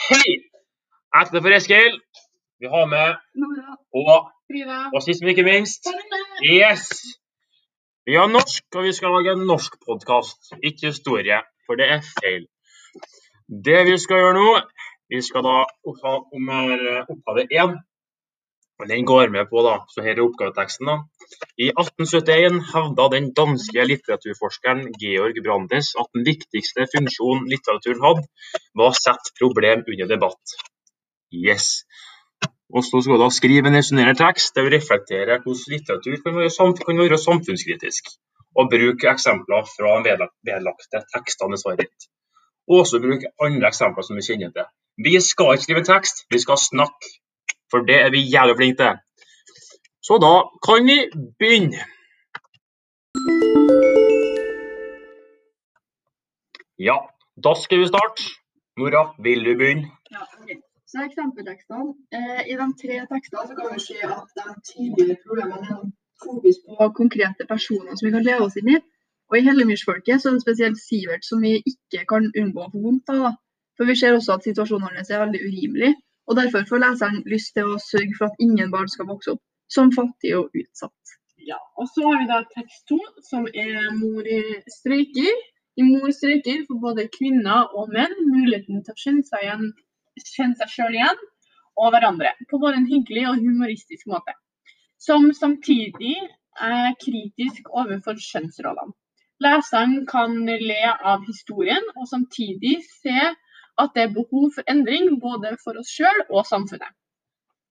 Hei! Ekte for Eskil. Vi har med og, og sist, men ikke minst Yes! Vi har norsk, og vi skal lage en norsk podkast, ikke historie, for det er feil. Det vi skal gjøre nå, vi skal da oppgave én. Og Den går med på, da, så her er oppgaveteksten. da. I 1871 hevda den danske litteraturforskeren Georg Brandes at den viktigste funksjonen litteraturen hadde, var å sette problem under debatt. Yes. Og så skal du da skrive en resonnerende tekst der du reflekterer hvordan litteratur kan være, kan være samfunnskritisk. Og bruke eksempler fra de vedlagte tekstene i svaret ditt. Og også bruke andre eksempler som vi kjenner til. Vi skal ikke skrive tekst, vi skal snakke. For det er vi jævlig flinke til. Så da kan vi begynne. Ja, da skal vi starte. Nora, vil du begynne? Ja, ok. Så eksempeltekstene. Eh, I de tre tekstene så kan vi se at de tydelige problemene er fokus på konkrete personer som vi kan leve oss inn i. Og i Hellemyrsfolket så er det spesielt Sivert som vi ikke kan unngå å få vondt av. For vi ser også at situasjonen hans er veldig urimelig. Og derfor får leseren lyst til å sørge for at ingen barn skal vokse opp som fattige og utsatt. Ja, og så har vi da tekst to, som er mor i streiker. I mor streiker får både kvinner og menn muligheten til å kjenne seg, igjen, kjenne seg selv igjen og hverandre på både en hyggelig og humoristisk måte. Som samtidig er kritisk overfor kjønnsrollene. Leseren kan le av historien og samtidig se at det er behov for endring både for oss sjøl og samfunnet.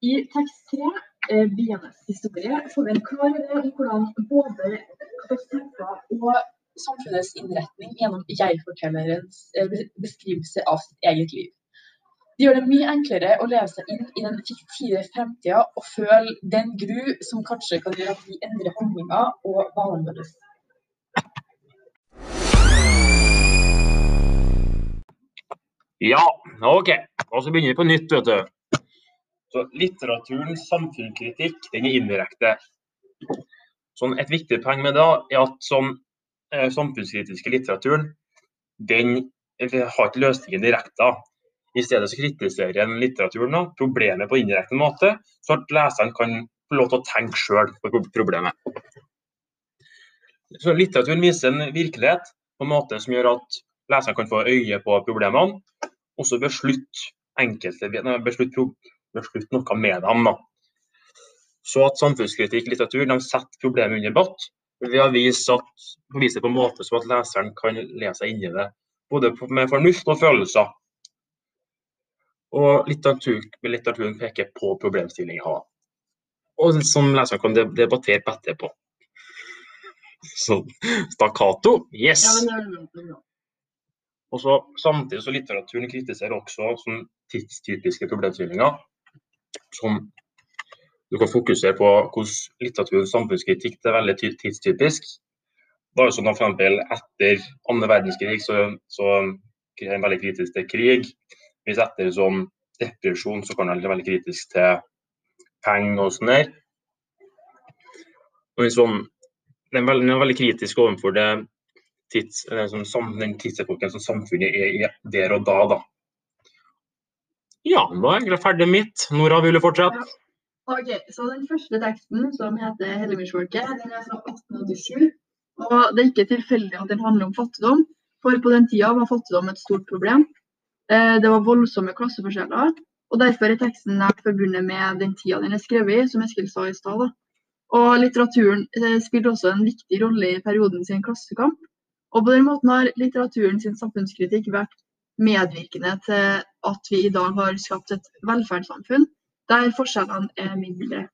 I tekst tre, eh, byenes historie, får vi en klar idé om hvordan både katastrofer og samfunnets innretning gjennom jeg-fortellerens eh, beskrivelse av sitt eget liv. Det gjør det mye enklere å leve seg inn i den fiktive fremtida og føle den gru som kanskje kan gjøre at vi endrer holdninger og vanene våre. Ja, OK. Og så begynner vi på nytt, vet du. Så Litteraturens samfunnskritikk den er indirekte. Sånn, et viktig poeng med det er at sånn, eh, samfunnskritiske litteraturen den har ikke løsningen direkte. I stedet så kritiserer en litteraturen da, problemet på indirekte måte, så at leseren kan få lov til å tenke sjøl på problemet. Så Litteraturen viser en virkelighet på en måte som gjør at leseren kan få øye på problemene, og så beslutte enkelte, pro- beslutte noe med dem. Da. Så at samfunnskritikk litteratur de setter problemet under debatt ved å vise, det på en måte så at leseren kan lese seg inn i det, både med fornuft og følelser. Og litteratur, litteraturen peker på problemstillinga, og som leseren kan de- debattere på etterpå. Så stakkato, yes! Ja, men det er bra, det er bra. Og så Samtidig så litteraturen kritiserer også sånn tidstypiske problemstillinger. Som du kan fokusere på hvordan litteraturens samfunnskritikk er veldig tidstypisk. Da er det sånn at for Etter andre verdenskrig så, så er en veldig kritisk til krig. Hvis etter sånn depresjon så kan den være veldig kritisk til penger og sånn der. Og en sånn, den er veldig, den er veldig kritisk overfor det tids, sånn, den tidsepoken som samfunnet er i der og da. da. Ja, nå er jeg ferdig mitt. Nora, vil du fortsette? Ok, så Den første teksten, som heter 'Hellemyrsfolket', den er fra 1887. Og Det er ikke tilfeldig at den handler om fattigdom, for på den tida var fattigdom et stort problem. Eh, Det var voldsomme klasseforskjeller, og derfor er teksten nært forbundet med den tida den er skrevet i, som Eskil sa i stad. Og Litteraturen eh, spilte også en viktig rolle i perioden sin klassekamp. Og på den måten har litteraturen sin samfunnskritikk vært medvirkende til at vi i dag har skapt et velferdssamfunn der forskjellene er mindre.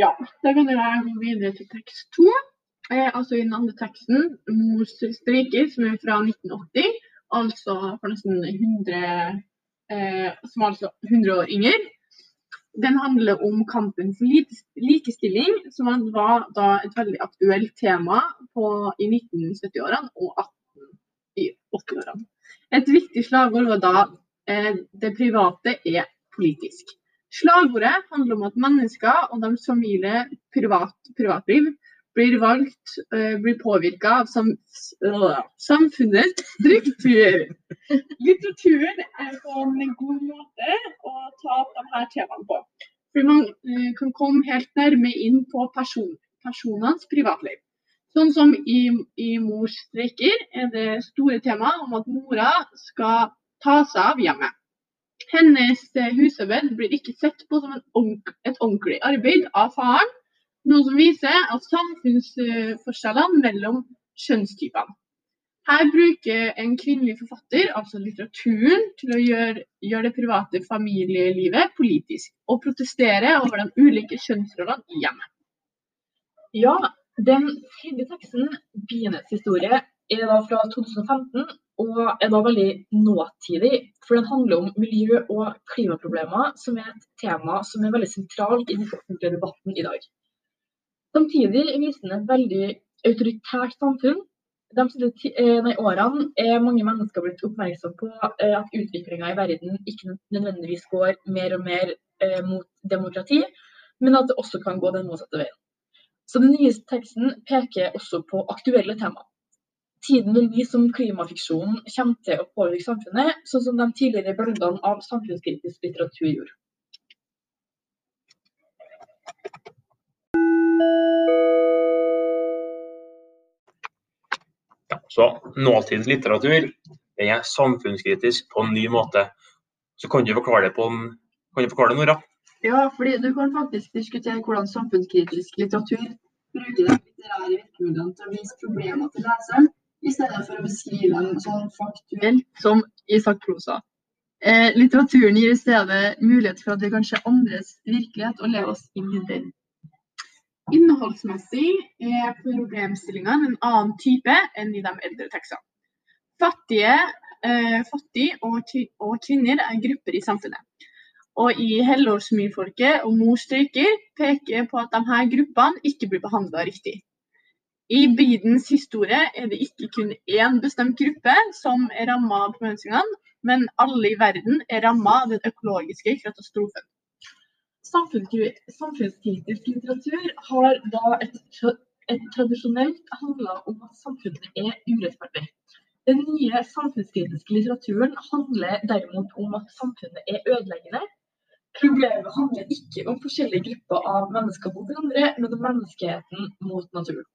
Ja, da kan jeg gå videre til tekst to. Eh, altså i den andre teksten, 'Mors streiker', som er fra 1980, altså for nesten 100 eh, Som er altså 100 år yngre. Den handler om kampen for likestilling, som var da et veldig aktuelt tema på, i 1970-årene og 18 i 80-årene. Et viktig slagord var da eh, 'det private er politisk'. Slagordet handler om at mennesker og deres familie privat, privatliv blir valgt, eh, blir påvirka av sam øh, samfunnets struktur. Litteraturen er på en god måte å ta opp de her temaene på. For man eh, kan komme helt nærme inn på person, personenes privatliv. Sånn som i, i Mors streiker er det store tema om at mora skal ta seg av hjemmet. Hennes eh, husarbeid blir ikke sett på som ordent et ordentlig arbeid av faren, noe som viser at samfunnsforskjellene mellom kjønnstypene. Her bruker en kvinnelig forfatter, altså litteraturen, til å gjøre, gjøre det private familielivet politisk, og protestere over de ulike kjønnsrollene i hjemmet. Ja, den tredje teksten, 'Bienes historie', er da fra 2015 og er da veldig nåtidig. For den handler om miljø- og klimaproblemer, som er et tema som er veldig sentralt i den offentlige debatten i dag. Samtidig viser den et veldig autoritært samfunn. De siste eh, nei, årene er mange mennesker blitt oppmerksom på eh, at utviklinga i verden ikke nødvendigvis går mer og mer eh, mot demokrati, men at det også kan gå den motsatte veien. Så Den nye teksten peker også på aktuelle temaer. Tiden vil vise om klimafiksjonen kommer til å påvirke samfunnet, sånn som de tidligere bølgene av samfunnskritisk litteratur gjorde. Så nåtidens litteratur den er samfunnskritisk på en ny måte. Så kan du forklare det på en, kan du forklare det, Nora? Ja, fordi du kan faktisk diskutere hvordan samfunnskritisk litteratur bruker de litterære virkemidlene til å vise problemer til leseren, i stedet for å beskrive dem sånn faktuelt som i sakprosa. Eh, litteraturen gir i stedet mulighet for at vi kan se andres virkelighet og leve oss inn i den. Innholdsmessig er problemstillingene en annen type enn i de eldre tekstene. Fattige, eh, fattig og, og, kvinner er grupper i samfunnet. Og i Helårsmyrfolket og Mor stryker peker på at disse gruppene ikke blir behandla riktig. I Bidens historie er det ikke kun én bestemt gruppe som er ramma av problemstillingene, men alle i verden er ramma av den økologiske katastrofen. Samfunnskritisk litteratur har da et, et tradisjonelt handla om at samfunnet er urettferdig. Den nye samfunnskritiske litteraturen handler derimot om at samfunnet er ødeleggende. Problemet handler ikke om forskjellige grupper av mennesker mot hverandre, men om menneskeheten mot naturen.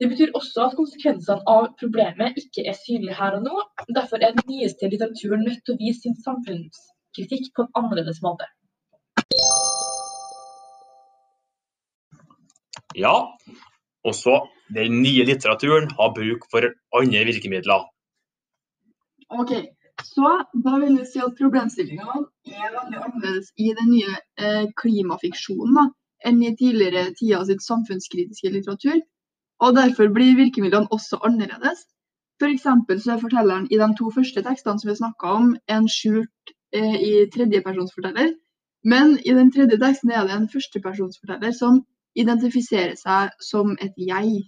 Det betyr også at konsekvensene av problemet ikke er synlige her og nå. Derfor er den nyeste litteraturen nødt til å vise sin samfunnskritikk på en annerledes måte. Ja, også den nye litteraturen har bruk for andre virkemidler. Ok, så da vil vi si at problemstillingene er veldig annerledes i den nye eh, klimafiksjonen da, enn i tidligere tider sitt samfunnskritiske litteratur. Og derfor blir virkemidlene også annerledes. F.eks. så er fortelleren i de to første tekstene som vi snakka om, en skjult eh, i tredjepersonsforteller. Men i den tredje teksten er det en førstepersonsforteller som identifiserer seg som et jeg.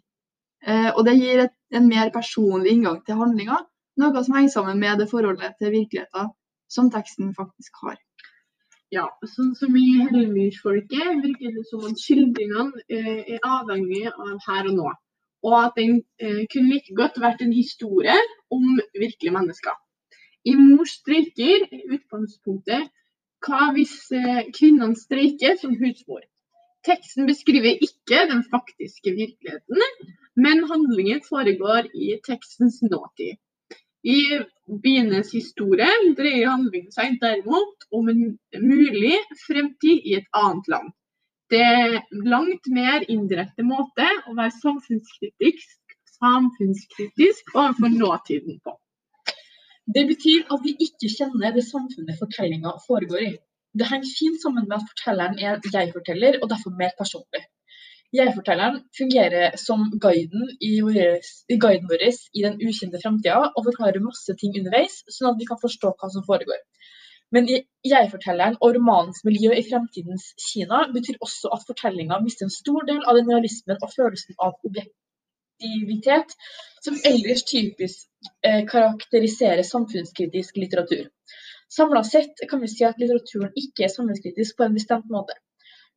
Eh, og det gir et, en mer personlig inngang til handlinga, noe som henger sammen med det forholdet til virkeligheten som teksten faktisk har. Ja, sånn som i Hellemyrsfolket virker det som at skildringene eh, er avhengig av her og nå. Og at den eh, kunne like godt vært en historie om virkelige mennesker. I Mors streiker er utgangspunktet hva hvis eh, kvinnene streiker som husmor. Teksten beskriver ikke den faktiske virkeligheten, men handlingen foregår i tekstens nåtid. I bienes historie dreier handlingen seg derimot om en mulig fremtid i et annet land. Det er langt mer indirekte måte å være samfunnskritisk, samfunnskritisk overfor nåtiden på. Det betyr at vi ikke kjenner det samfunnet fortellinga foregår i. Det henger fint sammen med at fortelleren er jeg-forteller, og derfor mer personlig. Jeg-fortelleren fungerer som guiden i, i guiden vår i den ukjente framtida og forklarer masse ting underveis, sånn at vi kan forstå hva som foregår. Men jeg-fortelleren og romanens miljø i fremtidens Kina betyr også at fortellinga mister en stor del av den realismen og følelsen av objektivitet som ellers typisk eh, karakteriserer samfunnskritisk litteratur. Samla sett kan vi si at litteraturen ikke er samfunnskritisk på en bestemt måte.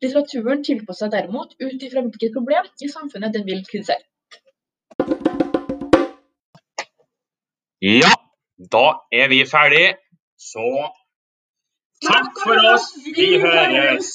Litteraturen tilpasser seg derimot ut ifra hvilket problem i samfunnet den vil kritisere. Ja, da er vi ferdig. Så takk for oss. Vi høres.